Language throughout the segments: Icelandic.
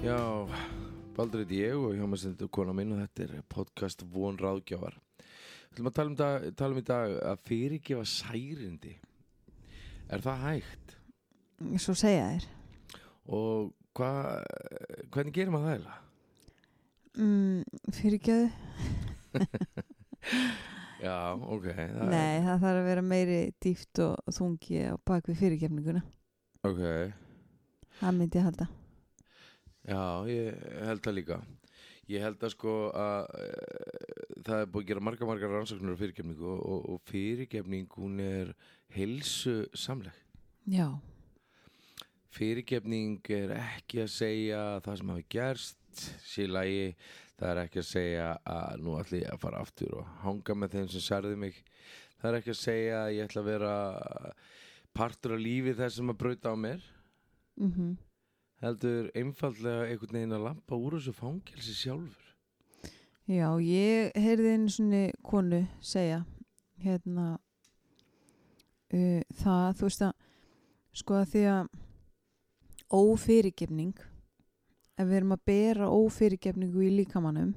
Já, Baldur heit ég og hjá maður sendur kona minn og þetta er podcast Von Ráðgjafar. Við ætlum að tala um, dag, tala um í dag að fyrirgefa særindi. Er það hægt? Svo segja þér. Og hva, hvernig gerir maður það eiginlega? Mm, fyrirgjöðu? Já, ok. Það Nei, það þarf að vera meiri dýft og þungi á bakvið fyrirgefninguna. Ok, Það myndi ég halda. Já, ég held það líka. Ég held að sko að e, það er búið að gera marga, marga rannsóknir á fyrirgefningu og, og, og fyrirgefning hún er heilsu samleg. Já. Fyrirgefning er ekki að segja að það sem hafi gerst sé í lagi, það er ekki að segja að nú ætla ég að fara aftur og hanga með þeim sem særði mig það er ekki að segja að ég ætla að vera partur af lífi þess sem að brauta á mér Mm heldur einfallega einhvern veginn að lampa úr þessu fangelsi sjálfur. Já, ég heyrði einu svona konu segja hérna uh, það, þú veist að sko að því að ófyrirgefning ef við erum að bera ófyrirgefningu í líkamannum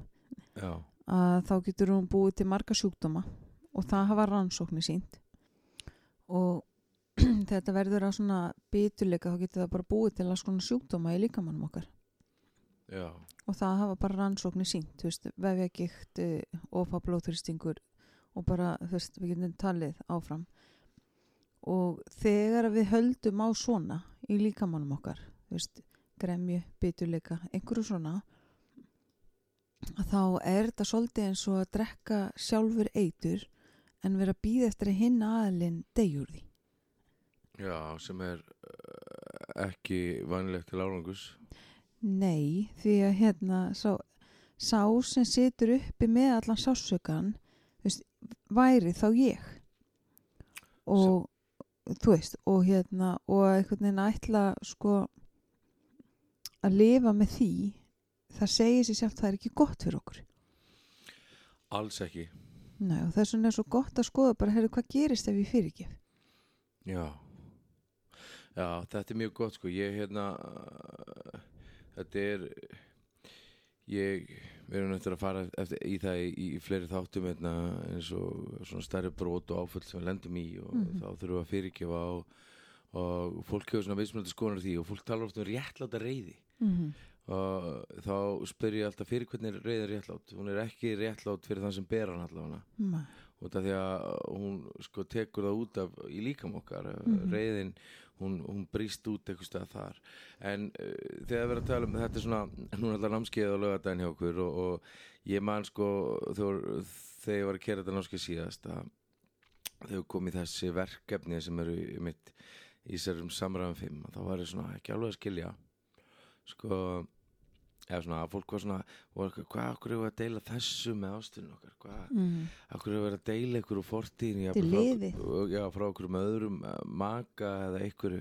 Já, að þá getur hún búið til marga sjúkdóma og það hafa rannsóknir sínt og þetta verður að svona bituleika þá getur það bara búið til að svona sjúkdóma í líkamannum okkar. Já, og það hafa bara rannsóknir sínt þú veist, vefjagikt, ofa blóþristingur og bara, þú veist, við getum talið áfram. Og þegar við höldum á svona í líkamannum okkar veist, gremju, bituleika einhverju svona þá er þetta svolítið eins og að drekka sjálfur eitur en vera að býða eftir að hinn aðlinn degjur því já sem er uh, ekki vanilegt til árangus Nei, því að hérna sá, sá sem situr uppi með allan sásökan veist, væri þá ég. Og þú veist, og hérna og einhvern veginn ætla sko að lifa með því það segir sér sjálft það er ekki gott fyrir okkur. Alls ekki. Nei, og þess vegna er svo gott að skoða bara, heyrðu, hvað gerist ef ég fyrirgef? Já Já, þetta er mjög gott sko Ég hérna Þetta er Ég erum eftir að fara eftir, í það í, í fleiri þáttum hérna, eins og svona stærri brot og áföll sem við lendum í og Mhm. þá þurfum við að fyrirgefa og, og fólk hefur svona veismöldi skonar því og fólk talar oft um réttláta reyði mm -hmm. og þá spyr ég alltaf fyrir hvernig er réttlát hún er ekki réttlát fyrir þann sem ber hann allavega út af því að hún sko tekur það út af í líkam okkar Mhm. reyðin, hún, hún brýst út eitthvað stað þar. En uh, þegar við erum að tala um þetta er svona hún er alltaf námskeið á lögadaginn hjá okkur og, og ég man sko þegar, þegar ég var að kera þetta námskeið síðast að þegar kom í þessi verkefni sem eru mitt í sérum samræðum fimm þá var ég svona ekki alveg að skilja. Sko eða svona að fólk var svona hvað, okkur hefur að deila þessu með ástunum okkar hvað, Mm. Akkur hefur verið að deila ykkur úr fortíðin er liðið. Já, frá okkur um öðrum eh, maka eða ykkur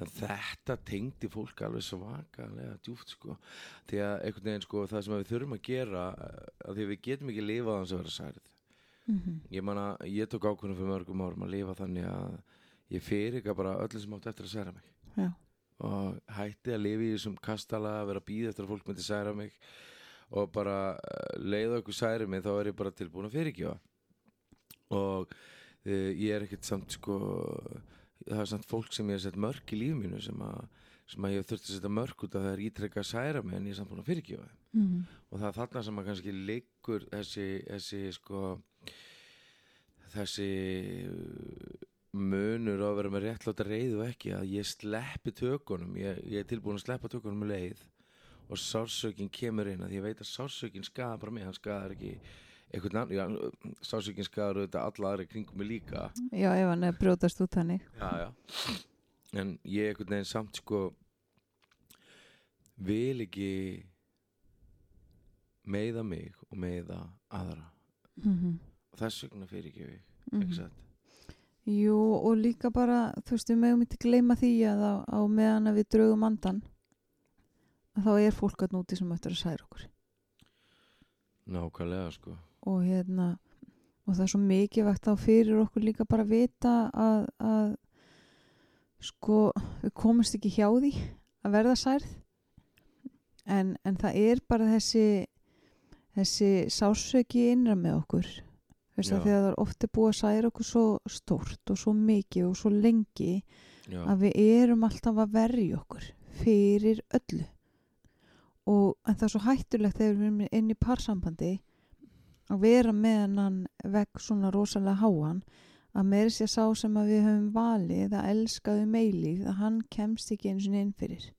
En þetta tengdi fólk alveg svakalega djúft sko Því að einhvern veginn sko það sem við þurfum að gera eh, að Því að við getum ekki lifað hans að vera særið Mm Ég man að ég tók ákvörðum fyrir mörgum árum að lifa þannig að Ég fyrir ekki bara öllu sem átt eftir að særa mig Já. Og hætti að lifa í þessum kastala að vera að býða eftir að fólk myndi særa mig og bara uh, leiða okkur særi mig þá er ég bara tilbúin að fyrirgefa og uh, ég er ekkert samt sko það er samt fólk sem ég hef sett mörg í líf mínu sem að, sem að ég hef þurft að setja mörg út að það er ítrekka að særa mig en ég er samt búin að þeim Mm. og það er þarna sem að kannski liggur þessi, þessi sko þessi munur að vera með réttláta reið og ekki að ég sleppi tökunum ég, ég er tilbúin að sleppa tökunum með leið og sársökin kemur inn að ég veit að sársökin skadar bara mig, hann skadar ekki einhvern annan, já, sársökin skadar auðvitað alla aðra kringum mig líka Já, ef hann er brjótast út já. en ég einhvern veginn samt sko vil ekki meiða mig og meiða aðra mm -hmm. og þess vegna fyrir ekki við Mhm. ekki satt Jú, og líka bara, þú veist, við megum ekki gleyma því að á, á meðan að við draugum andan að þá er fólk að núti sem ættir að særa okkur. Nákvæmlega sko. Og hérna og það er svo mikið vegt á fyrir okkur líka bara að vita að, að sko, við komumst ekki hjá því að verða særð. En, en það er bara þessi þessi sásöki innra með okkur Já. að það er ofta búið að særa okkur svo stórt og svo mikið og svo lengi já, að við erum alltaf að verja okkur fyrir öllu. Og en það er svo hættulegt þegar við erum inn í parsambandi að vera með hennan vegg svona rosalega háan að meiri sér sá sem að við höfum valið að elskaðu meilíð að hann kemst ekki eins og inn fyrir.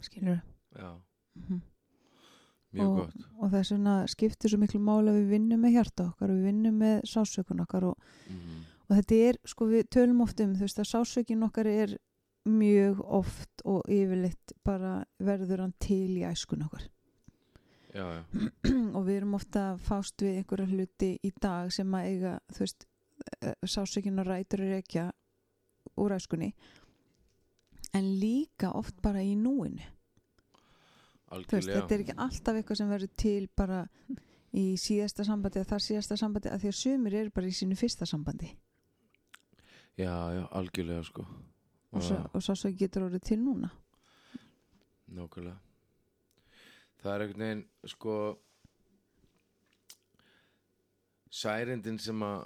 Skilur já, mm mjög og, og þess vegna skiptir svo miklu máli að við vinnum með hjarta okkar við vinnum með sásökun okkar og, mm. og þetta er, sko við tölum oft um þú veist að sásökin okkar er mjög oft og yfirleitt bara verður hann til í æskun okkar. Já, já, og við erum ofta fást við einhverja hluti í dag sem að eiga þú veist, sásökin og rætur er ekki úr æskunni en líka oft bara í núinu veist, þetta er ekki alltaf eitthvað sem verður til bara í síðasta sambandi eða þar síðasta sambandi að því að sumir eru bara í sínu fyrsta sambandi. Já, já, algjörlega sko. Og svo, og svo, svo getur orðið til núna. Nákvæmlega. Það er einhvern veginn sko særindin sem að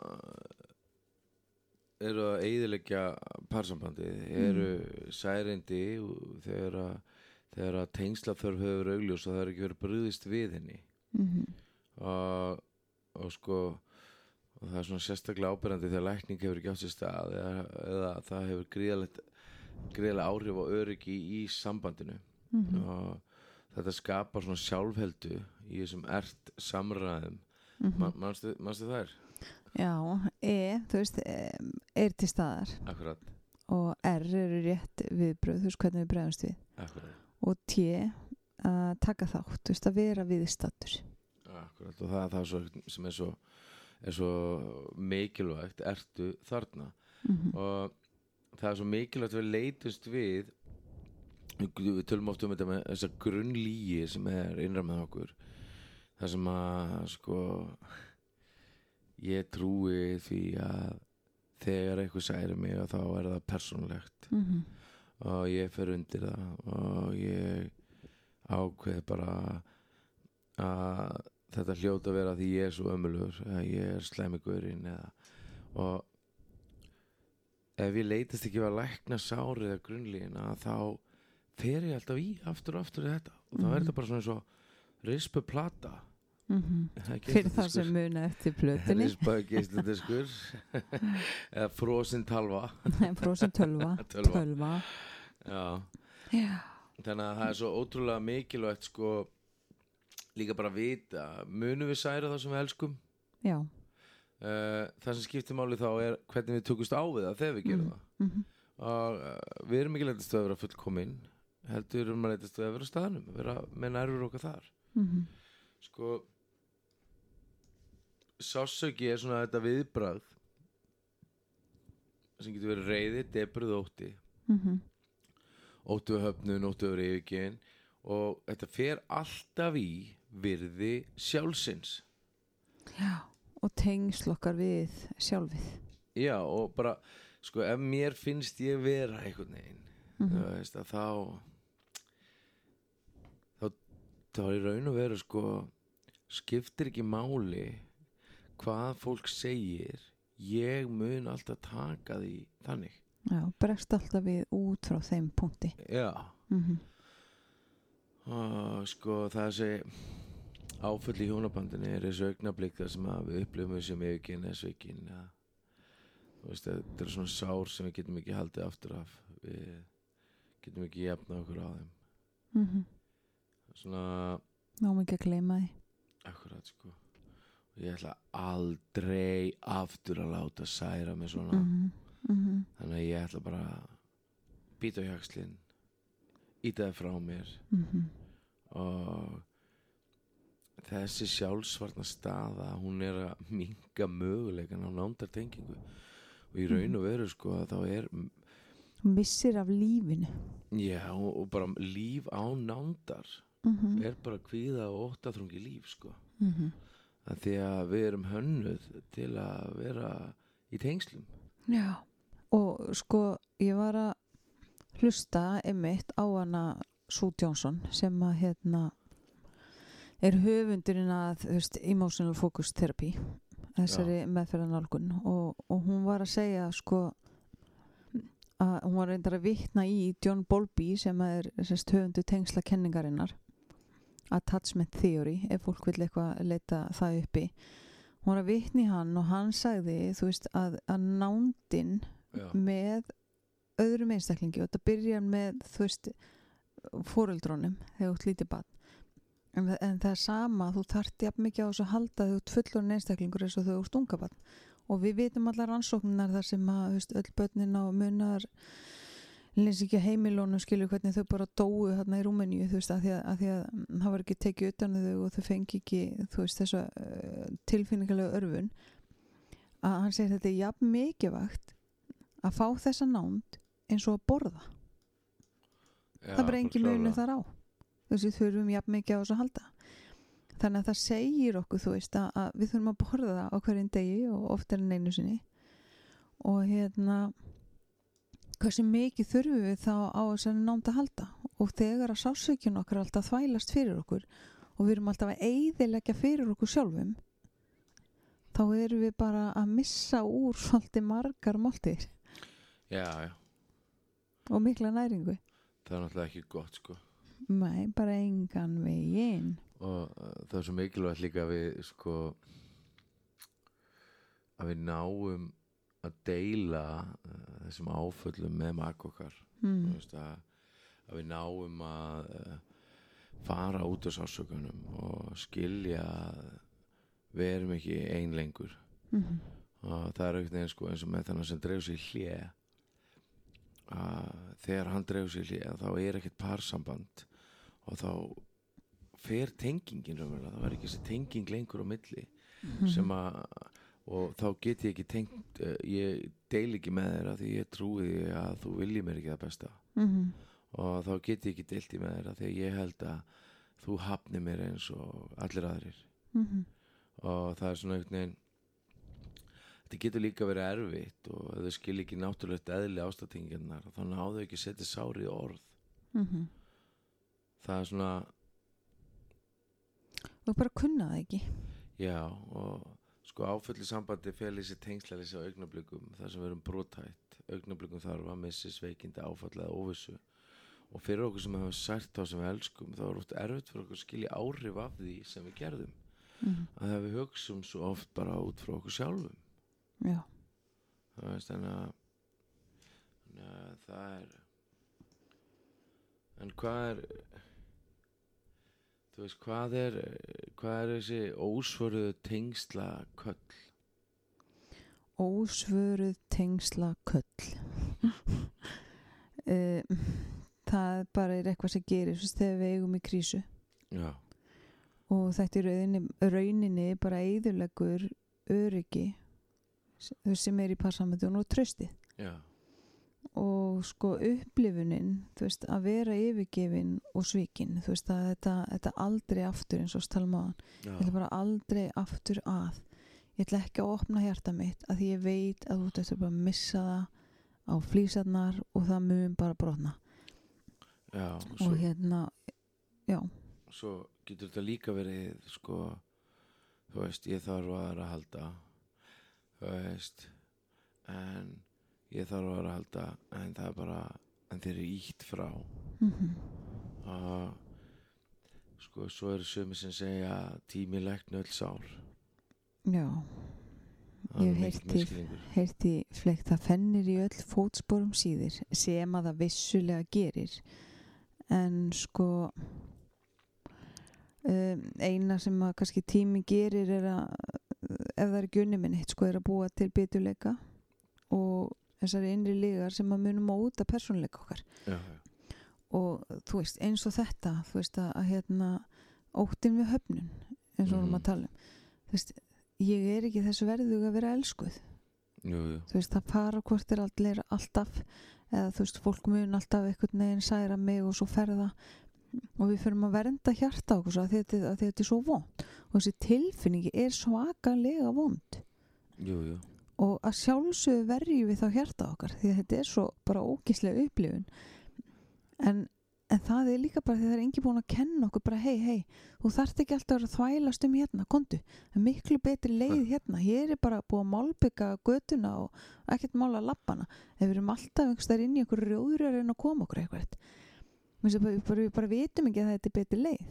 eru að eyðileggja parsambandi eru særindi og þegar að þegar að tengslaþörf hefur augljós og það er ekki verið brúðist við henni. Mm og, og sko og það er svona sérstaklega ábyrjandi þegar lækning hefur ekki átt sér stað eða, eða það hefur gríðalega áhrif á öryggi í sambandinu. -hmm. og þetta skapar svona sjálfheldu í þessum ert samræðum. Mm Ma, manstu, manstu þær? já, E, þú veist e, er til staðar. Akkurat, og R eru rétt viðbröð þú veist hvernig við bregðumst við. Akkurat, og T að taka þátt, þú veist að vera viðstattur akkurat og það er það svo, sem er svo, er svo mikilvægt ertu þarna mm -hmm. og það er svo mikilvægt við leitust við við tölum oft um þetta með þessa grunnlíi sem er innram með okkur það sem að sko ég trúi því að þegar eitthvað særi mig og þá er það persónlegt Mm -hmm. Og ég fer undir það. Og ég ákveð bara að þetta hljóta að vera því ég er svo ömulur að ég er slæmigurinn eða og ef ég leitast ekki að lækna sárið eða grunnlíðina þá fer ég alltaf í aftur og aftur í þetta. Og þá er Mhm. þetta bara svona eins og rispu plata fyrir það sem muna eftir plötunni. Rispa geisladiskur eða frosin talva frósin tölva. Tölva. tölva. Já. Já, þannig að það er svo ótrúlega mikilvægt sko líka bara að vita munum við særa það sem við elskum? Uh, það sem skiptir máli þá er hvernig við tökumst á við það þegar við gerum Mm. það. Mm -hmm. og uh, við erum ekki leitast við að vera fullkomin heldur erum að leitast við að vera á staðnum vera með nærfur okkar þar. Mhm. sko sásauki er svona þetta viðbrað sem getur verið reyði, debrið ótti Mhm. óttu höfnun, óttu yfir yfirgin og þetta fer alltaf í virði sjálfsins já og tengsl okkar við sjálfið já og bara sko ef mér finnst ég vera einhvern veginn Mhm. þú veist að þá þá þá er í raun og veru sko skiptir ekki máli hvað fólk segir ég mun alltaf taka því þannig. Já, bregst alltaf við út frá þeim punkti. Já. Mm og sko það sé áföll í hjónabandinu er þessu augnablík þar sem við upplifum yfirginn eða sveikinn ja. þú veist þetta er svona sár sem við getum ekki haldið aftur af. Við getum ekki jafnað okkur á þeim. -hmm. svona náum ekki að gleyma því. Akkurat sko ég ætla aldrei aftur að láta særa mig svona. Mm -hmm. þannig að ég ætla bara býta á jakslinn íta það frá mér. Mhm. og þessi sjálfsvarna staða hún er að minga möguleikan á nándartengingu. Og í raun og veru sko að þá er missir af lífinu. Já og, og bara líf á nándar mm er bara kvíða og óttaþrungi líf sko. -hmm. Að því að við erum hönnuð til að vera í tengslum. Já, og sko ég var að hlusta einmitt á hana Sue Johnson sem að hérna er höfundurinn að þú veist, emotional focus therapy þessari meðferðanálgun og, og hún var að segja sko að hún var reyndar að vitna í John Bowlby sem er sérst, höfundu tengsla kenningarinnar attachment theory ef fólk vil eitthvað leita það uppi hún var að vitna í hann og hann sagði þú veist að, að nándin já, með öðrum einstaklingi og þetta byrjar með þú veist fóreldrónum þegar þú ert lítið barn. En, en það er sama þú þarft jafn mikið á þessu að halda þú fullorinn einstaklingur eins og þú ert unga barn. Og við vitum allar rannsóknar þar sem að veist, öll börnin á munar lins ekki að heimilónum skilur hvernig þau bara dóu þarna í Rúmeníu þú veist að því að, að, því að mm, það var ekki tekið utan um þau og þau fengi ekki þú veist þessa uh, tilfinningarlega örfun. Að hann segir þetta er jafn mikilvægt að fá þessa nánd eins og að borða. Já, það munu klárlega. þar á. Þú veist við þurfum jafn mikið á þessu að halda. Þannig að það segir okkur þú veist að, að við þurfum að borða á hverjum degi og oftar en einu sinni. Og hérna hversu mikið þurfum við þá á þessari nánd að halda? Og þegar að sásökjun okkar alltaf þvælast fyrir okkur og við erum alltaf að eyðileggja fyrir okkur sjálfum þá erum við bara að missa úr svolítið margar máltir já, já, og mikla næringu. Það er náttúrulega ekki gott sko. Nei, bara engan veginn. Og uh, það er svo mikilvægt líka að við sko að við náum að deila uh, þessum áföllum með makk okkar Þú mm. að, að við náum að uh, fara út af sásökunum og skilja að við erum ekki ein lengur Mm. og það er auðvitað sko, eins og með þannig sem dreif sér hlje að þegar hann dreif sér hlje þá er ekkert parsamband og þá fer tengingin raunverulega, það var ekki þessi tenging lengur á milli Mhm. sem að og þá get ég ekki tengt uh, ég deil ekki með að því ég trúi því að þú viljið mér ekki það besta Mhm. og þá get ég ekki deilt í með að því ég held að þú hafni mér eins og allir aðrir Mhm. og það er svona einhvern veginn þetta getur líka verið erfitt og þau skil ekki náttúrulegt eðli ástatinginnar þá náðu ekki að setja sárið í orð Mhm. það er svona, og bara kunna það ekki já og sko áföllu sambandi fel í sér tengslalýsi á augnablikum þar sem við erum brotætt augnablikum þarf að missi sveikindi áfall eða óvissu. Og fyrir okkur sem hefur sært þá sem við elskum þá er oft erfitt fyrir okkur að skilja áhrif af því sem við gerðum. Mhm. að það við hugsum svo oft bara út frá okkur sjálfum. Já, það veist þannig að þannig að það er en hvað er þú veist hvað er hvað er þessi ósvöruðu tengsla köll? Ósvöruð tengsla köll. Uh, það bara er eitthvað sem gerir þú veist, þegar við eigum í krísu. Já, og þetta er rauninni, rauninni bara eðurlegur öryggi sem er í passamöndun og tröstið já, og sko upplifunin þú veist, að vera yfirgefin og svíkin, þú veist, að þetta, þetta aldrei aftur eins og stalmaðan já, ég ætla bara aldrei aftur að. Ég ætla ekki að opna hjarta mitt að því ég veit að þú eftir bara að missa það á flýsarnar og það mun bara brotna. Já og svo, hérna, já. svo getur þetta líka verið sko þú veist, ég þarf að vera að halda þú veist en ég þarf að vera að halda en það er bara en þeir eru ítt frá. Mm að sko, svo eru sömi sem segja tími lækni öll sár. Já, Ég heyrti fleikt það fennir í öll fótsporum síðir sem að það vissulega gerir. En sko um, eina sem að kannski tími gerir er að ef það er ekki unni minn eitt sko er að búa til bituleika og þessari innri ligar sem að munum móta persónleika okkar. Já, já, og þú veist eins og þetta þú veist að, að hérna óttin við höfnun eins og vorum Mhm. að tala um. Þú veist, ég er ekki þessu verðug að vera elskuð. Jú, jú, þú veist, það fara hvort er allir alltaf eða þú veist, fólk mun alltaf einhvern veginn særa mig og svo ferða og við fyrir að vernda hjarta okkur svo að þetta, að þetta er svo vond og þessi tilfinningi er svakalega vond. Jú, jú. Og að sjálfsögðu verjum við þá hjarta okkar því þetta er svo bara ógíslega upplifun. En, en það er líka bara því það er engi búin að kenna okkur bara hei, hei, þú þarft ekki alltaf að þvælast um hérna, kontu það er miklu betri leið hérna, hér er bara búið að málbygga götuna og ekkert mála lappana, ef við erum alltaf einhverstaðar inn í okkur rjóður að reyna að koma okkur eitthvað við bara, bara, við bara vitum ekki að þetta er betri leið.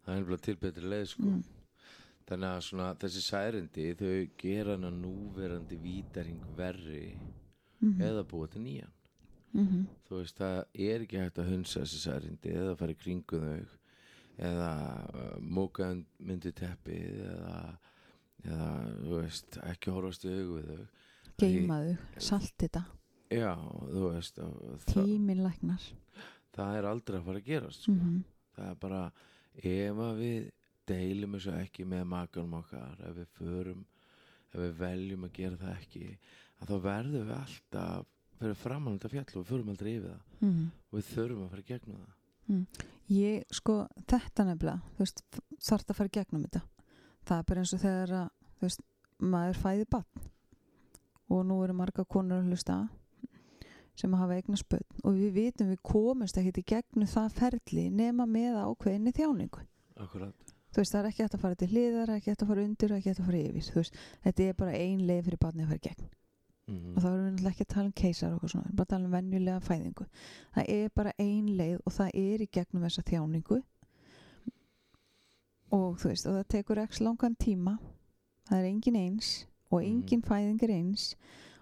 Það er nefnilega til betri leið sko. Mm. Þannig að svona þessi særindi þau gera hana núverandi vítaring verri mm eða búa til nýjan. -hmm. þú veist það er ekki hægt að hunsa þessi særindi eða fara í kringum þau eða uh, móka myndi teppið eða, eða veist ekki horfast í augu við þau. Geimaðu, salt þetta. Já þú veist og það, er aldrei að fara að gerast sko. mm það er bara ef að við deilum þessu ekki með makanum okkar. Ef við förum ef við veljum að gera það ekki að þá verðum við alltaf fyrir framann þetta fjall og við förum aldrei yfir það. -hmm. og við þurfum að fara gegnum það. Ég, sko, þetta nefnilega, þú veist, þarf að fara gegnum þetta. Það er bara eins og þegar að, þú veist, maður fæði bann og nú eru marga konur að hlusta sem hafa eigna spöld og við vitum við komumst ekki í gegnum það ferli nema með ákveðinni þjáningu. Akkurat Þú veist, það er ekki hægt að fara til hliðar, ekki hægt að fara undir og ekki hægt að fara yfir. Veist, þetta er bara ein leið fyrir barnið að fara í gegn. Mm og þá erum við náttúrulega ekki að tala um keisar og svona, við erum bara að tala um venjulega fæðingu. Það er bara ein leið og það er í gegnum þessa þjáningu. Og þú veist og það tekur ekki langan tíma. Það er engin eins og Mhm. engin fæðing er eins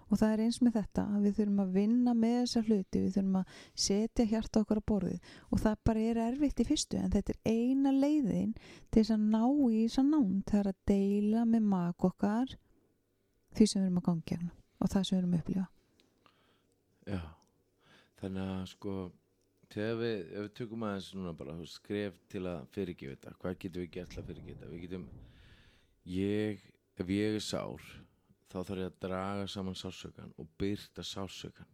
og það er eins með þetta að við þurfum að vinna með þessa hluti, við þurfum að setja hjarta okkar á borðið. Og það bara er erfitt í fyrstu en þetta er eina leiðin til þess að ná í þess að nánd það er að deila með mak okkar því sem við erum að gegnum og það sem við erum að upplifa. Já Þannig að sko þegar við, ef við tökum aðeins núna bara skref til að fyrirgefa þetta hvað getum við gert til að fyrirgefa þetta? Við getum ég, ef ég er sár þá þarf ég að draga saman sásökan og byrta sásökan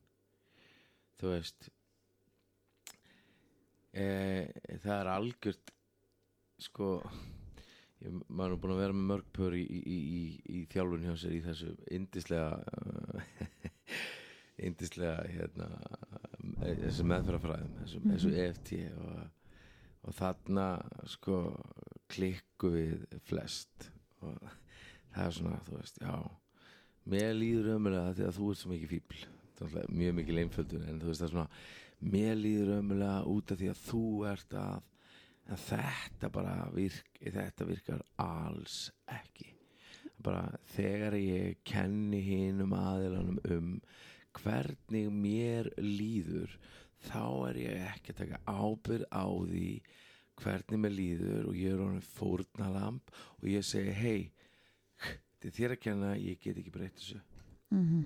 þú veist e, það er algjört sko ég, maður er búin að vera með mörg pör í, í, í, í, í þjálfun hjá sér í þessu indislega indislega hérna, eh, þessu meðferðafræðum þessu, Mhm. þessu EFT og, og þarna sko klikku við flest og það er svona þú veist, já mér líður ömulega því að þú ert svo mikið fíbl mjög mikið leinföldun en þú veist það svona mér líður ömulega út af því að þú ert að en þetta bara virk, þetta virkar alls ekki. Bara þegar ég kenni hinum aðilanum um hvernig mér líður þá er ég ekki að taka ábyrð á því hvernig mér líður og ég er honum fórnalamb og ég segi hei þetta er þér að kenna, ég get ekki breytt þessu. Mm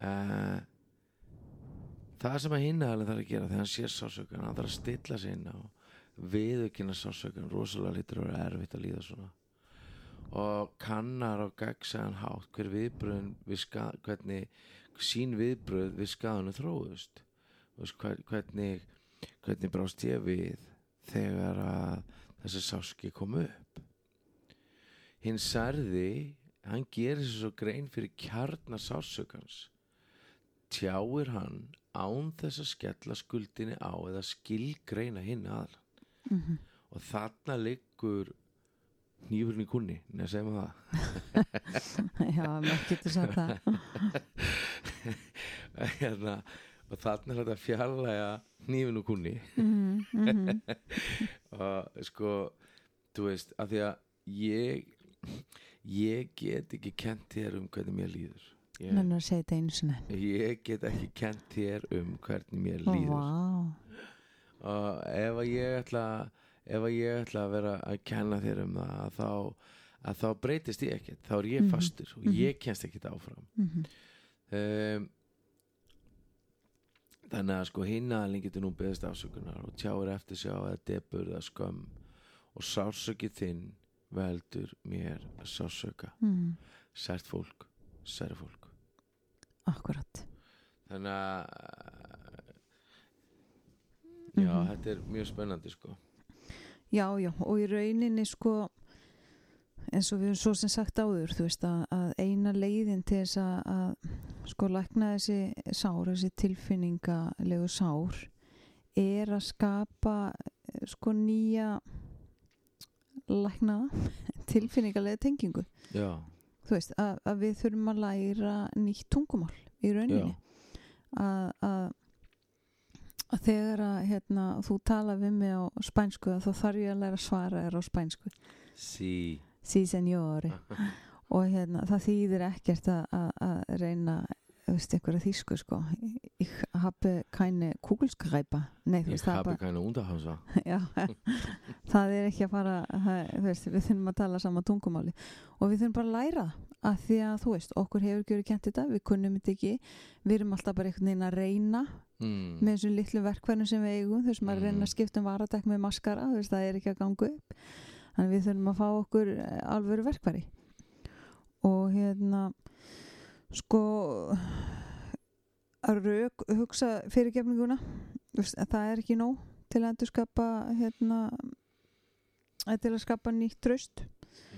uh, það sem að hinna alveg þarf að gera þegar hann sér sásökan hann þarf að stilla sig inn á viðurkynna sásökan rosalega lítur að vera erfitt að líða svona. Og kannar á gegnsæðan hátt hver viðbröðin við skað, hvernig sín viðbröð við skaðinu þróðust hvernig hvernig brást ég við þegar að þessi sáski kom upp hinn særði hann gerir sér svo grein fyrir kjarnar sásökans tjáir hann án þess að skella skuldinni á eða skilgreina hinn aðal -hmm. og þarna liggur nýfurinn í kunni, neða segjum við það. Já, maður getur sagt það. Hérna, og þarna er þetta fjarlæga nýfurinn í kunni mm -hmm. og sko þú veist, af því að ég ég get ekki kent þér um hvernig mér líður. Ég, Nennar að segja þetta einu sinni. Ég get ekki kent þér um hvernig mér líður. Vá og ef að ég ætla ef að ég ætla að vera að kenna þér um það að þá, að þá breytist ég ekkert. Þá er ég Mhm, fastur og mhm. ég kennst ekkert áfram. Mm um, þannig að sko hinnaðalinn getur nú beðist afsökunar og tjáir eftir sjá eða debur eða skömm og sásökið þinn veldur mér sásöka -hmm. sært fólk, særi fólk Akkurat þannig að já, Mhm. þetta er mjög spennandi sko Já, já, og í rauninni sko eins og við höfum svo sem sagt áður þú veist að, að eina leiðin til þess að, að sko lækna þessi sár, þessi tilfinningalegu sár er að skapa eh, sko nýja læknaða tilfinningarlega tengingu. Já, þú veist, að, að við þurfum að læra nýtt tungumál í rauninni. Að, að að þegar að hérna, þú tala við mig á spænsku þá þarf ég að læra svara þér á spænsku. Sí sí senjóri og hérna, það þýðir ekkert að reyna þú veist, einhverja þýsku sko. Ég hafi kæni kúkulskræpa nei, þú ég veist, það er hafi bara keine Unterhausa Já, það er ekki að fara það, þú veist, við þurfum að tala sama tungumáli. Og við þurfum bara að læra að því að þú veist, okkur hefur gjörið kent þetta. Við kunnum þetta ekki, við erum alltaf bara einhvern veginn að reyna mm. með þessum litlu verkverðum sem við eigum. Þú veist, maður að reyna að skipta um varadekk með maskara þú veist, það er ekki að ganga upp. Þannig við þurfum að fá okkur eh, alvöru verkværi og hérna sko að rauk, hugsa fyrirgefninguna það er ekki nóg til að skapa hérna til að skapa nýtt tröst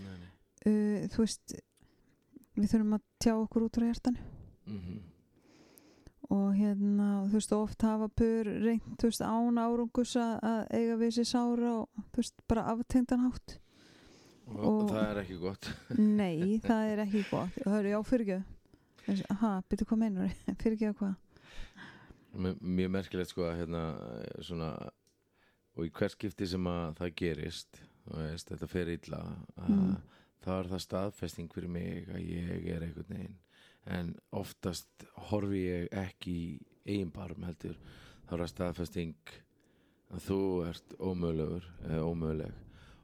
nei, nei. uh, þú veist við þurfum að tjá okkur út frá hjartanu. Mm og hérna, þú veist, oft hafa pur reynt, þú veist, án árangus að að eiga við sér sára og þú veist, bara aftengdan hátt. Og, Og- það er ekki gott. Nei, það er ekki gott. Það eru, já, fyrirgjöf aha, byrju hvað meinar fyrirgjöf hvað? Mjög- merkilegt sko að hérna svona og í hver skipti sem að það gerist og veist, þetta fer illa að Mm. þá er það staðfesting fyrir mig að ég er einhvern veginn. En oftast horfi ég ekki í eigin barm heldur. Þá er það staðfesting að þú ert ómögulegur eða ómöguleg.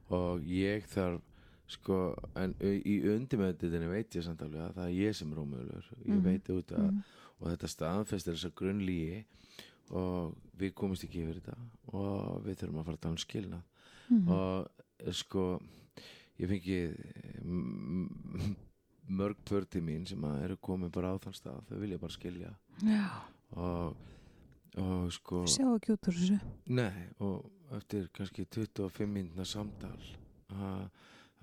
Og ég þarf sko, en í undirmöndiðinni veit ég samt alveg að það er ég sem er ómögulegur ég Mhm. veit út að mm. og þetta staðfestir þessa grunnlíi og við komumst ekki yfir þetta og við þurfum að fara að tala um skilnað Mm. og eh, sko ég fengi m- mörg tvörti mín sem að eru komið bara á þann stað þau vilja bara skilja já, og, og sko sjá ekki út úr þessu nei og eftir kannski 25 mínúna samtal að, að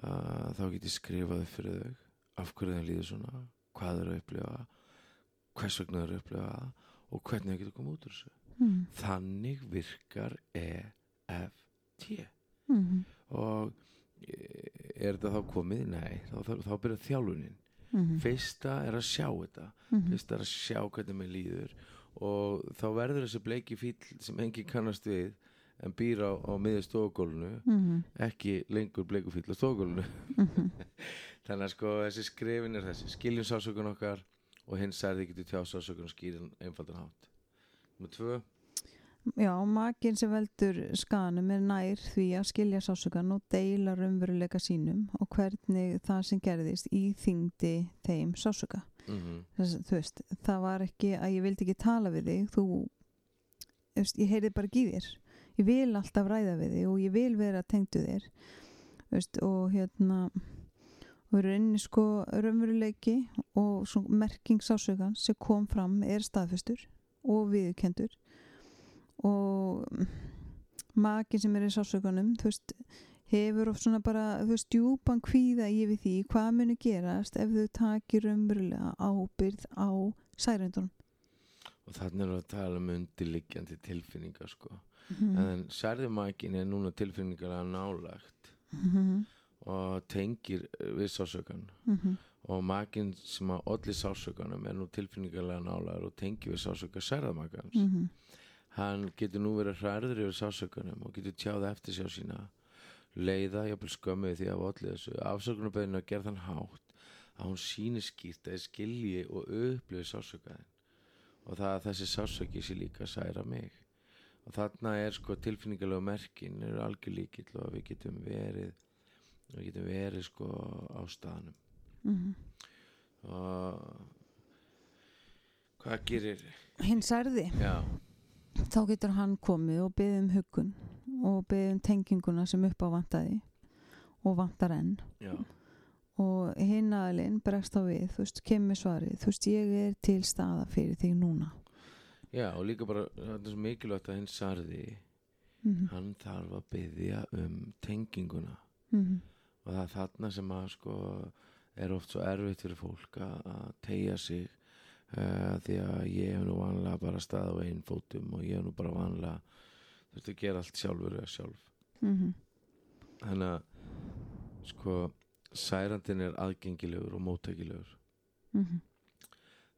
þá get ég skrifað upp fyrir þau af hverju þeim líður svona hvað þau eru að upplifa hvers vegna þau eru að upplifa það og hvernig þau getur komið út úr þessu mm. þannig virkar EFT Mm. og eh, er þetta þá komið? Nei, þá, þá, þá byrjar þjálfunin Mm. fyrsta er að sjá þetta Mm. fyrsta er að sjá hvernig mér líður og þá verður þessi bleiki fíl sem enginn kannast við en býr á, á miður stofugólunu Mm. ekki lengur bleiku fíl á stofugólunu Mm. þannig að sko þessi skrifin er þessi skiljum sásökun okkar og hins særði getur tjá sásökun og skýrin einfaldan hátt Númer tvö Já, makinn sem veldur skanum er nær því að skilja sásugan og deila raunveruleika sínum og hvernig það sem gerðist í þingdi þeim sásuga. mm Þess, þú veist, það var ekki að ég vildi ekki tala við þig, þú, ég heyrði bara þér. Ég vil alltaf ræða við þig og ég vil vera tengdu þér. Veist, og hérna, og rauninni sko raunveruleiki og svo merking sásugan sem kom fram er staðfestur og viðurkendur og makin sem er í sásökunum þú veist, hefur oft svona bara þú veist, djúpan kvíða yfir því hvað muni gerast ef þau takir umverulega ábyrð á særendunum og þannig við að tala um undirliggjandi tilfinningar sko mm en særðumækin er núna tilfinningarlega nálagt -hmm. og tengir eh, við sásökan Mm og makinn sem að olli sásökanum er nú tilfinningarlega nálagur og tengir við sásöka særðamakans. -hmm. hann getur nú verið hræður yfir sásökanum og getur tjáð eftir sjá sína leiða, jafnvel skömmið því að olli þessu. Afsökunarbeðinu að gera þann hátt að hún síni skýrt að skilji og upplifi sásökaðin og það að þessi sásöki sé líka að særa mig og þarna er sko tilfinningarlega merkin eru algjör líkill og við getum verið við getum verið sko á staðnum. Mm og hvað gerir hinn særði. Já, þá getur hann komið og beðið um huggun og beðið um tenginguna sem upp á vantaði og vantar enn. Já, og hinn aðlinn bregst á við þú veist, kemur svarið, þú veist, ég er til staða fyrir þig núna já og líka bara þetta er svo mikilvægt að hinn sarði mm hann þarf að byggja um tenginguna. -hmm. og það er þarna sem að sko er oft svo erfitt fyrir fólk að, tegja sig uh, því að ég hef nú vanlega bara stað á einn fótum og ég hef nú bara vanlega þurfti að gera allt sjálfur eða sjálf. Mhm, þannig að sko særandin er aðgengilegur og móttækilegur. Mhm,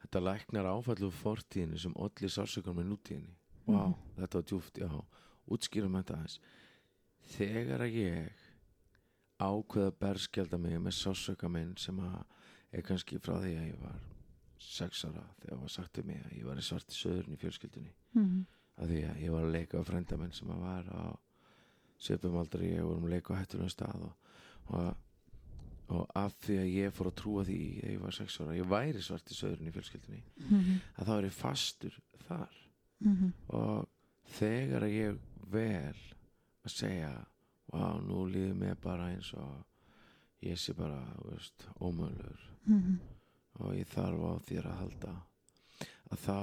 þetta læknar áfallu fortíðinu sem olli sársökar með nútíðinni. Vá, Mhm. þetta var djúft, já. Útskýrum þetta aðeins. Þegar að ég ákveða berskjálda mig með sársöka minn sem að er kannski frá því að ég var sex ára þegar var sagt um mig að ég var í svarti söðurinn í fjölskyldunni. Mhm, að því að ég var að leika á frendamenn sem að var á svipum aldrei ég vorum að leika á hættulegum stað og, og, og af því að ég fór að trúa því þegar ég var sex ára ég væri svarti söðurinn í fjölskyldunni mhm, að þá er ég fastur þar. Mhm, og þegar að ég vel að segja vá, nú líður mér bara eins og ég sé bara, ómöðlur mhm, og ég þarf á þér að halda að þá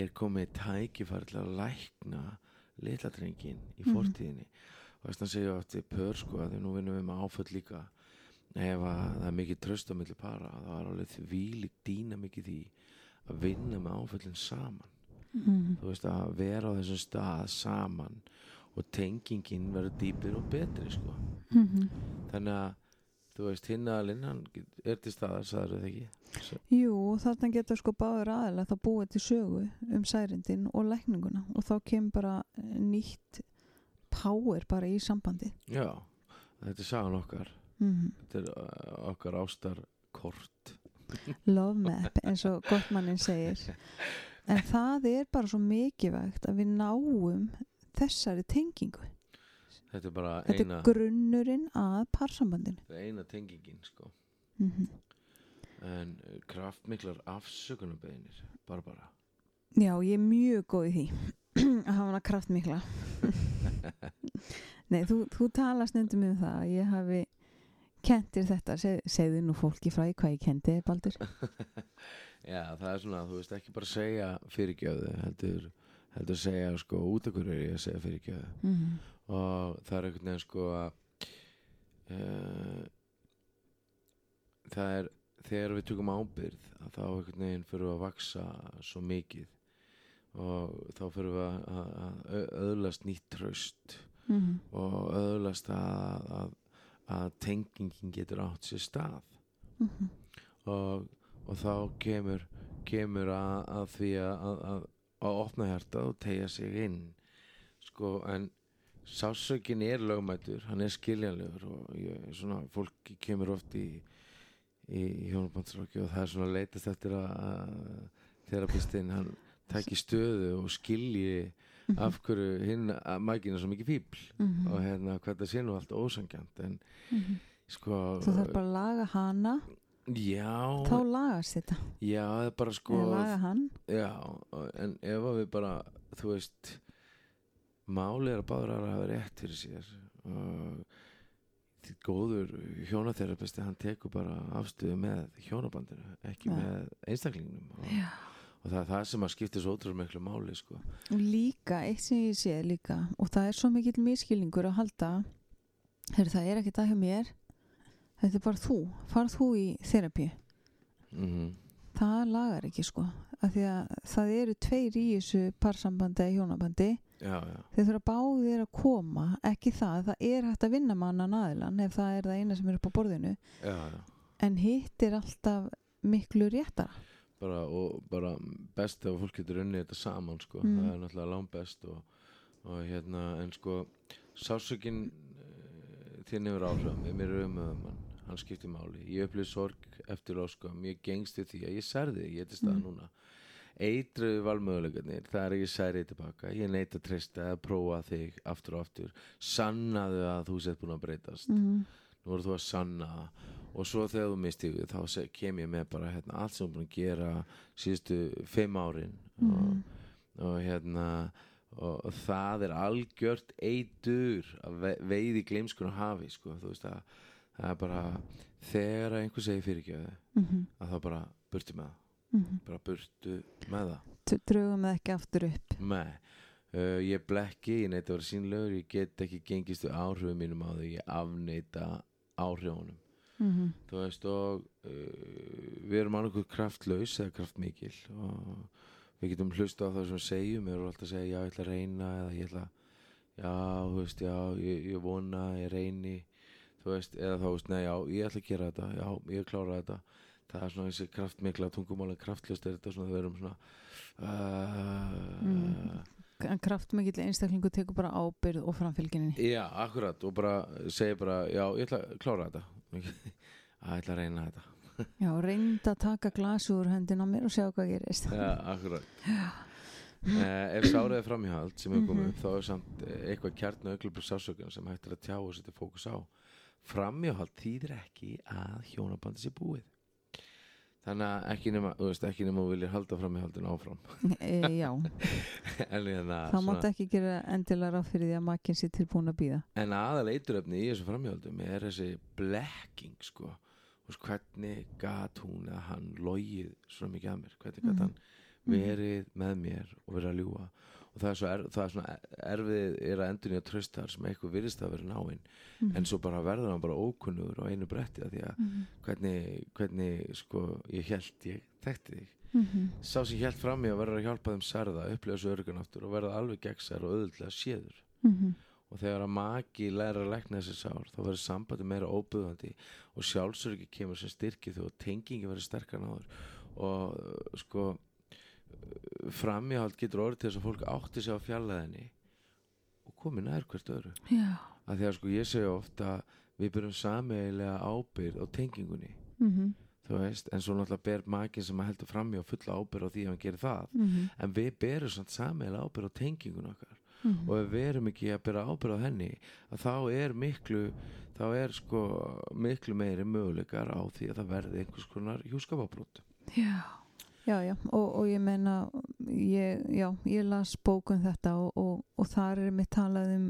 er komið tækifæri til að lækna litla drengin í Mhm. fortíðinni. Og þess að segja átti pör sko að því nú vinnum við með áföll líka ef að það er mikið tröst á milli para það er alveg því lík dýna mikið því að vinna með áföllin saman. Mhm, þú veist að vera á þessum stað saman og tengingin verður dýpir og betri sko. Mhm. þannig að þú veist hinn aðalinn hann er til staðar sagður það ekki? Svo, Jú, þarna getur sko báður aðeins þá búið til sögu um særindin og lækninguna og þá kemur bara nýtt power bara í sambandi já, þetta er sagan okkar mm. þetta er uh, okkar ástar kort love map eins og gottmannin segir. En það er bara svo mikilvægt að við náum þessari tengingu. Þetta er bara þetta eina, er grunnurinn að parsambandinu. Eina tengingin sko. Mm en uh, kraftmiklar afsökunarbeginir bara bara Já, ég er mjög góð í því að hafa hana kraftmikla. Nei, þú, þú tala stundum um það að ég hafi kentir þetta, Seg, segðu nú fólki frá hvað ég kendi, Baldur. Já það er svona þú veist ekki bara segja fyrirgjöðu heldur, heldur segja sko út af hverju er ég að segja fyrirgjöðu mm. og það er einhvern veginn sko að uh, það er þegar við tökum ábyrð þá einhvern veginn fyrir við að vaksa svo mikið. Og þá fyrir við að, að, að öðlast nýtt tröst Mm. og öðlast að, að, að tengingin getur átt sér stað Mm. og, og þá kemur kemur að, að því að, að, að, opna hjartað og tegja sig inn sko en sásökin er lögmætur hann er skiljanlegur og ég, svona, fólk kemur oft í í, í hjónabandsróki og það er svona leitast eftir að, terapistinn hann tæki stöðu og skilji af hverju hinn að mækina svo mikið fíbl Mm. og hérna hvað það sé nú allt ósangjant en Mm. sko Þú þarf bara að laga hana já, þá lagast þetta já, það er bara sko eða laga hann Já, en ef að við bara, þú veist, máli er að báður aðra hafa rétt fyrir sér og því góður hjónatherapisti, hann tekur bara afstöðu með hjónabandinu, ekki Já. með einstaklingnum og, Já. Og það er það sem að skipta svo ótrúlega miklu máli, sko. og líka, eitt sem ég sé líka og það er svo mikill miskilningur að halda Heru, það er ekki það hjá mér. Þetta er bara þú. Farð þú í þerapíu Mm það lagar ekki sko af því að það eru tveir í þessu parsambandi eða hjónabandi. Já, já, þeir þurfa báðir að koma. Ekki það, það er hægt að vinna með annan aðilan ef það er það eina sem er upp á borðinu. Já, já. en hitt er alltaf miklu réttara Bara, og bara best ef fólk getur unnið þetta saman, sko. Mm. Það er náttúrulega langt best og, og hérna, en sko, sásökin uh, þinn hefur áhrifum, mér er umöðum hann, hann skiptir máli. Ég upplýði sorg eftir áskum, ég gengst við því að ég særði, ég til stað Mm. núna. Eitruðu valmöguleikarnir, það er ekki særið tilbaka, ég neitt að treysta að prófa þig aftur og aftur, sannaðu að þú sett búin að breytast mm. nú voru þú að sanna það. Og svo þegar þú mistífið þá kem ég með bara hérna, allt sem þú er búin að gera síðustu fimm árin Mm. og, og hérna og, og það er algjört eitur að ve veiði gleimskun á hafi sko, þú veist að það er bara þegar einhver segir fyrirgjöðu Mm að það bara burtu með það -hmm. bara burtu með það drögum það ekki aftur upp Nei, uh, ég blekki, ég neita að vera sínlegur, ég get ekki gengist við áhrifum mínum á þau, ég afneita áhrifunum. Mm -hmm. Þú veist, og uh, við erum annarkuð kraftlaus eða kraftmikil og við getum hlusta á það sem við segjum, við erum alltaf að segja, já, ég ætla að reyna eða ég ætla, já, þú veist, já, ég, ég vona ég reyni, þú veist eða þá, veist, nei, já, ég ætla að gera þetta já, ég klára þetta það er svona þessi kraftmikla tungumála kraftlust er þetta svona þau erum svona uh, Mm. En kraftmikill einstaklingu tekur bara ábyrð og framfylginni. já, akkurat og bara segir bara, já, ég ætla að klára þetta að ætla að reyna þetta. Já, reynd að taka glasi úr hendin á mér og sjá hvað gerist. Já, akkurat. Eh, Ef sárið er framhjáhald sem er komið upp þá er samt eh, eitthvað kjarnu auglubur sásökun sem hægt er að tjá og setja fókus á. Framhjáhald þýðir ekki að hjónabandi sé búið Þannig að ekki nema, þú veist, ekki nema þú viljir halda framhjáhaldin áfram. E, já, hérna, það mátt ekki gera endilega ráð fyrir því að makinn sé tilbúin að býða. en aðal eituröfni í þessu framhjáhaldum er þessi blekking sko. Veist, hvernig gat hún eða hann logið svona mikið að mér? Hvernig gat Mhm. hann verið með mér og verið að ljúga? og það er, svo er, það er svona erfið er að endur nýja tröstar sem eitthvað virðist að vera náinn Mhm. en svo bara verður hann bara ókunnugur á einu bretti að því að Mhm. hvernig, hvernig sko ég held ég þekkti þig Mhm. sá sem held fram í að verða að hjálpa þeim særða upplifa þessu örgunáttur og verða alveg gegnsær og auðvitað séður Mhm. og þegar að maki læra að lækna þessi sár þá verður sambandi meira óbyggðandi og sjálfsörgi kemur sem styrki og tengingi verður sterkar náður og sko framjáhald getur orðið til þess að fólk átti sig á fjallaðinni og komið nær hvert öðru Já. að því að sko ég segja oft að við byrjum sameigilega ábyrð á tengingunni Mhm. þú veist, en svo náttúrulega ber makin sem heldur framjá fulla ábyrð á því að hann gerir það Mhm. en við berum svona sameigilega ábyrð á tengingun okkar Mhm. og ef við erum ekki að bera ábyrð á henni þá er miklu þá er sko miklu meiri möguleikar á því að það verði einhvers konar hjúskapabrót Já, já, já, og, og ég meina, ég, já, ég las bók um þetta og, og, og þar er mér talað um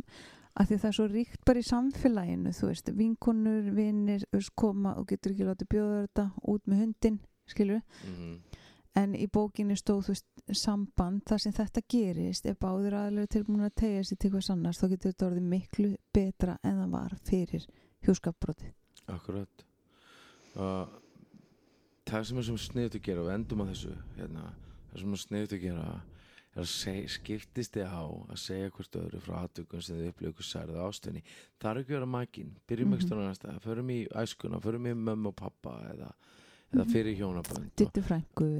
að því það er svo ríkt bara í samfélaginu, þú veist, vinkonur, vinnir, koma og getur ekki látið bjóða þetta út með hundin, skilur mm -hmm. en í bókinni stóð, þú veist, samband þar sem þetta gerist, ef báður aðlega tilbúin að tegja sér til hvers annars, þá getur þetta orðið miklu betra en það var fyrir hjúskapbroti. Akkurat og það sem er sem sniðut að gera og endum á þessu hérna, það sem er sniðut að gera er að seg, skiptist þið á að segja hvert öðru frá aðtökum sem þið ykkur særið ástöðni það er ekki að vera makinn, byrjum ekki stóðan annars staðar, förum í æskuna, förum í mömmu og pappa eða, eða Mhm. fyrir hjónabönd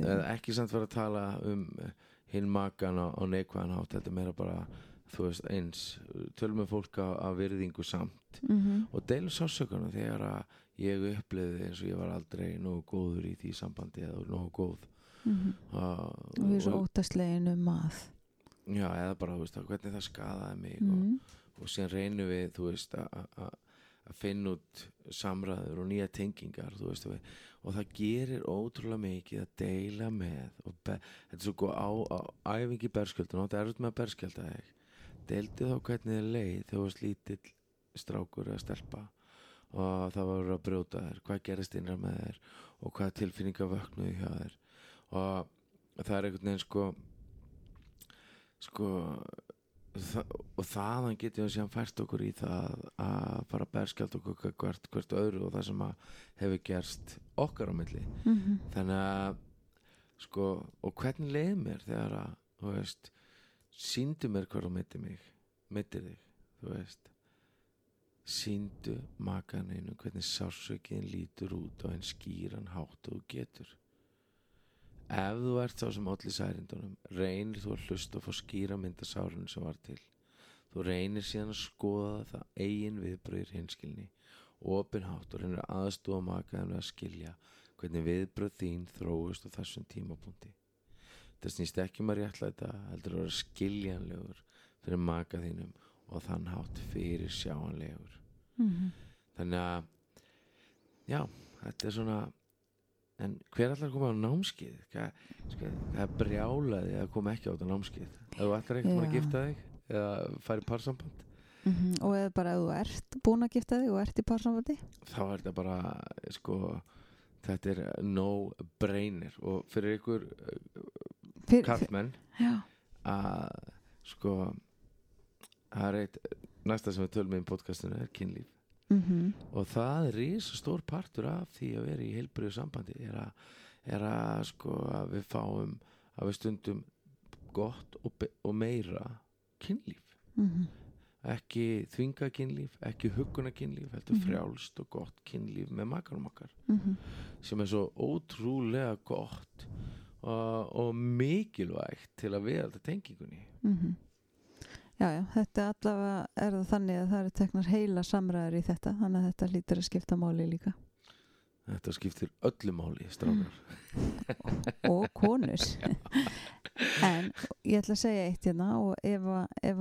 og, ekki samt vera að tala um eh, hinn makan á, á neikvæðan hátt þetta meira bara, þú veist, eins. Tölum við fólk á virðingu samt. Mm og deilum sásökunum þegar að ég uppliði eins og ég var aldrei nógu góður í því sambandi eða nógu góð -hmm. og, og við erum svo ótastlegin um að já, eða bara, þú veist, hvernig það skadaði mig mm. og, og síðan reynum við, þú veist, að- finna út samræður og nýja tengingar, þú veist, og, það gerir ótrúlega mikið að deila með þetta er svo góð á, á æfingi berskjöldun og þetta er erfitt með að berskjölda þig deildi þá hvernig þið leið þegar þú varst lítill strákur eða stelpa og það var að brjóta þér hvað gerist innra með þér og hvað tilfinningar vöknuði hjá þér og það er einhvern veginn sko sko það, og þaðan getum við síðan fært okkur í það að fara að berskjald okkur hvert, hvert öðru og það sem að hefur gerst okkar á milli. -hmm. þannig að sko, og hvernig leið mér þegar að, þú veist síndu mér hver þú meiti mig meitir þig, þú veist síndu makaninu hvernig sásökiðin lítur út á einn skýran hátt og getur. Ef þú ert sá sem allir særindunum reynir þú að hlusta og fá skýra mynda sárinu sem var til. Þú reynir síðan að skoða það eigin viðbröðir hinskilni opinhátt og reynir aðstofa makaðinu að skilja hvernig viðbröð þín þróist á þessum tímapunkti. Það snýst ekki um að réttlæta heldur að vera skiljanlegur fyrir maka þínum og þann hátt fyrir sjáanlegur Mhm. þannig að já, þetta er svona en hver allar koma á námskið hvað, sko, það er brjálaði að koma ekki á þetta námskið ef þú ætlar ekkert að Já. gifta þig eða færi parsamband Mhm. og eða bara ef þú ert búin að gifta þig og ert í parsambandi þá er þetta bara sko þetta er no brainer og fyrir ykkur karlmenn að sko það er eitt næsta sem við tölum um í podcastinu er kynlíf mm og það er risa stór partur af því að vera í heilbriðu sambandi er að, er að sko að við fáum að við stundum gott og, og meira kynlíf Mhm. ekki þvinga kynlíf, ekki hugguna kynlíf heldur Mhm. frjálst og gott kynlíf með makarum okkar mm sem er svo ótrúlega gott og, og mikilvægt til að við þetta tengingunni Mhm. Já, já, þetta allavega er það þannig að það eru teknar heila samræður í þetta þannig að þetta lítur að skipta máli líka. Þetta skiptir öllu máli strákar. Og konur. En ég ætla að segja eitt hérna og ef ef,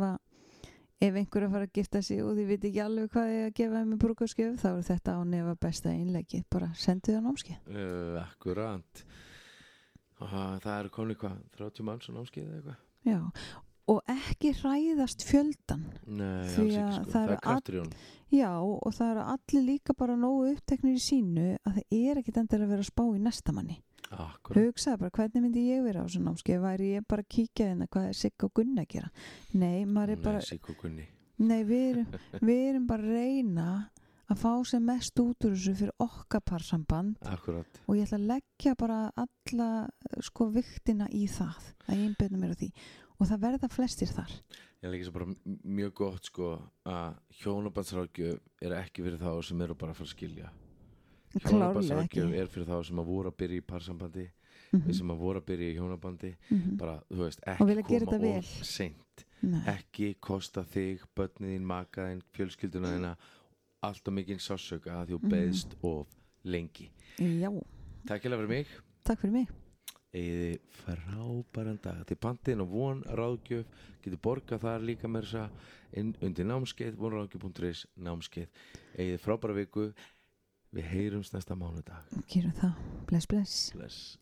ef einhver er að fara að gifta sig og þið veit ekki alveg hvað ég að gefa þeim í brúkarskjöf þá er þetta á nefa besta innleggi bara sendið það námski uh, akkurant og það eru komin hvað 30 manns og námskeið eða eitthvað? Já, og ekki hræðast fjöldan Nei, Því alls ekki að sko, það það er honum Já, og það eru allir líka bara nógu uppteknir í sínu að það er ekkit endur að vera að spá í næsta manni. Hugsaði bara hvernig myndi ég vera á þessu námskeið? Væri ég bara að kíkja hérna hvað er Sigga og Gunna að gera? Nei, maður er bara, Nei, Gunni. Nei við, erum, við erum bara að reyna að fá sem mest út úr þessu fyrir okkar parsamband. Akkurat, og ég ætla að leggja bara alla sko viktina í það að ég einbyrna mér á því og það verða flestir þar. Ég leikir svo bara mjög gott sko að hjónabandsrákjöf er ekki fyrir þá sem eru bara að fara að skilja. Hjónabandsrákjöf er fyrir þá sem að voru að byrja í parsambandi Mhm, sem að voru að byrja í hjónabandi. Mhm. bara, þú veist, ekki koma of seint. Nei. ekki kosta þig, börniðin, makaðin fjölskylduna þina allt og mikinn sásöka að þú Mhm. beðst of lengi. Já, Takk fyrir mig. Takk fyrir mig eða frábæran dag. Til pantin og von ráðgjöf getur borgað þar líka með þessa undir námskeið, vonráðgjöf.is námskeið, eða frábæra viku. Við heyrums næsta mánudag. Gerum það, bless bless. Bless